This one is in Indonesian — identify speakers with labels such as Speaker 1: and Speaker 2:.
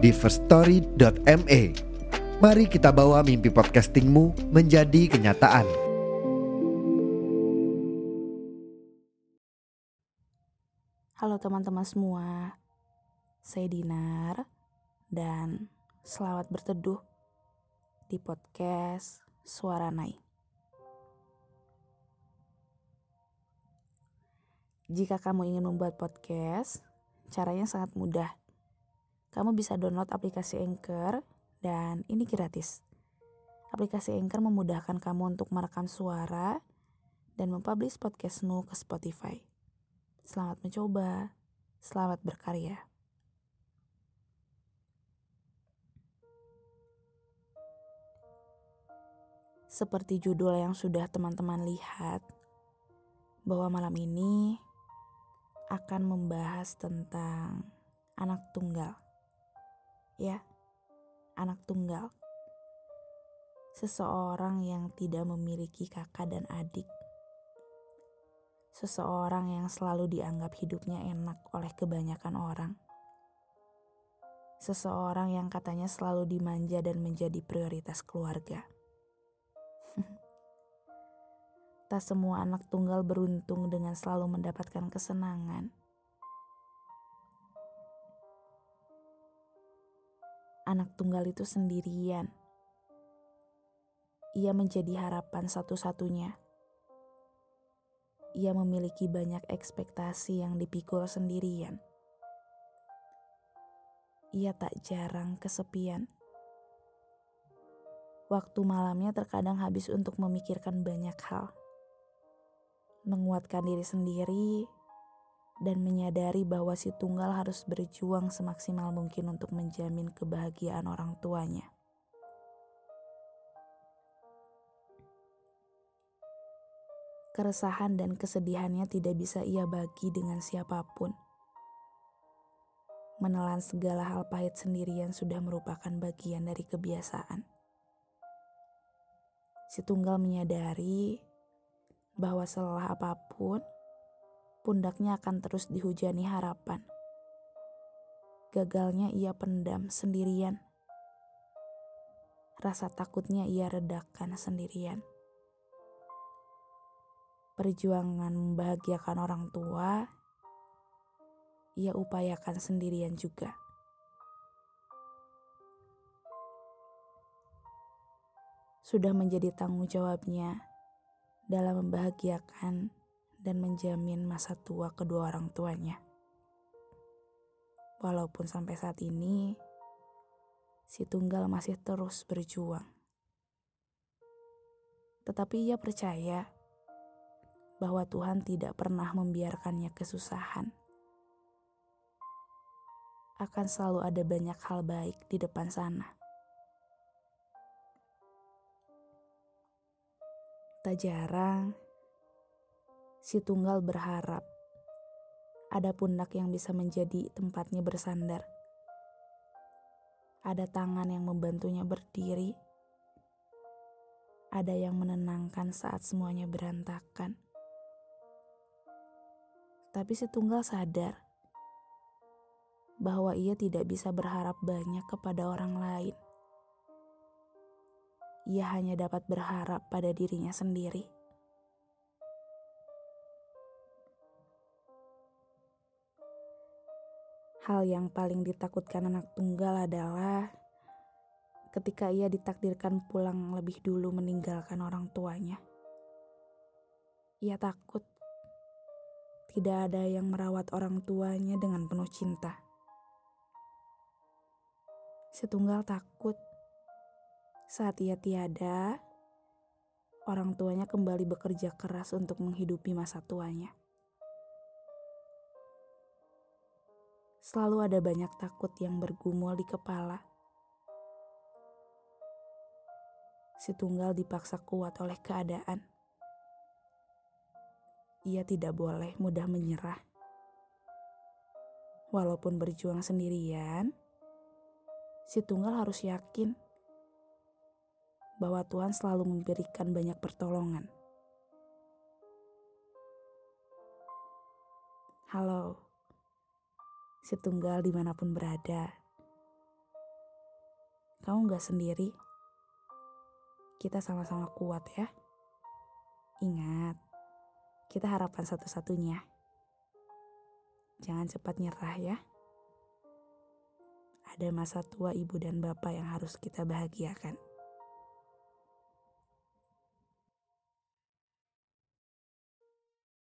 Speaker 1: di firststory.me. Mari kita bawa mimpi podcastingmu menjadi kenyataan.
Speaker 2: Halo teman-teman semua, saya Dinar dan selamat berteduh di podcast Suara Nai. Jika kamu ingin membuat podcast, caranya sangat mudah. Kamu bisa download aplikasi Anchor dan ini gratis. Aplikasi Anchor memudahkan kamu untuk merekam suara dan mempublish podcastmu ke Spotify. Selamat mencoba, selamat berkarya. Seperti judul yang sudah teman-teman lihat, bahwa malam ini akan membahas tentang anak tunggal. Ya, anak tunggal. Seseorang yang tidak memiliki kakak dan adik. Seseorang yang selalu dianggap hidupnya enak oleh kebanyakan orang. Seseorang yang katanya selalu dimanja dan menjadi prioritas keluarga. Tak semua anak tunggal beruntung dengan selalu mendapatkan kesenangan. Anak tunggal itu sendirian. Ia menjadi harapan satu-satunya. Ia memiliki banyak ekspektasi yang dipikul sendirian. Ia tak jarang kesepian. Waktu malamnya terkadang habis untuk memikirkan banyak hal menguatkan diri sendiri, dan menyadari bahwa si tunggal harus berjuang semaksimal mungkin untuk menjamin kebahagiaan orang tuanya. Keresahan dan kesedihannya tidak bisa ia bagi dengan siapa pun. Menelan segala hal pahit sendirian sudah merupakan bagian dari kebiasaan. Si tunggal menyadari bahwa selelah apa pun, pundaknya akan terus dihujani harapan. Gagalnya ia pendam sendirian. Rasa takutnya ia redakan sendirian. Perjuangan membahagiakan orang tua, ia upayakan sendirian juga. Sudah menjadi tanggung jawabnya dalam membahagiakan dan menjamin masa tua kedua orang tuanya. Walaupun sampai saat ini, si tunggal masih terus berjuang. Tetapi ia percaya bahwa Tuhan tidak pernah membiarkannya kesusahan. Akan selalu ada banyak hal baik di depan sana. Tak jarang, si tunggal berharap ada pundak yang bisa menjadi tempatnya bersandar. Ada tangan yang membantunya berdiri. Ada yang menenangkan saat semuanya berantakan. Tapi si tunggal sadar bahwa ia tidak bisa berharap banyak kepada orang lain ia hanya dapat berharap pada dirinya sendiri. Hal yang paling ditakutkan anak tunggal adalah ketika ia ditakdirkan pulang lebih dulu meninggalkan orang tuanya. Ia takut tidak ada yang merawat orang tuanya dengan penuh cinta. Setunggal takut saat ia tiada, orang tuanya kembali bekerja keras untuk menghidupi masa tuanya. selalu ada banyak takut yang bergumul di kepala. Si tunggal dipaksa kuat oleh keadaan. Ia tidak boleh mudah menyerah. Walaupun berjuang sendirian, si tunggal harus yakin bahwa Tuhan selalu memberikan banyak pertolongan. Halo si tunggal di mana pun berada. Kamu gak sendiri. Kita sama-sama kuat ya. Ingat, kita harapan satu-satunya. Jangan cepat nyerah ya. Ada masa tua ibu dan bapak yang harus kita bahagiakan.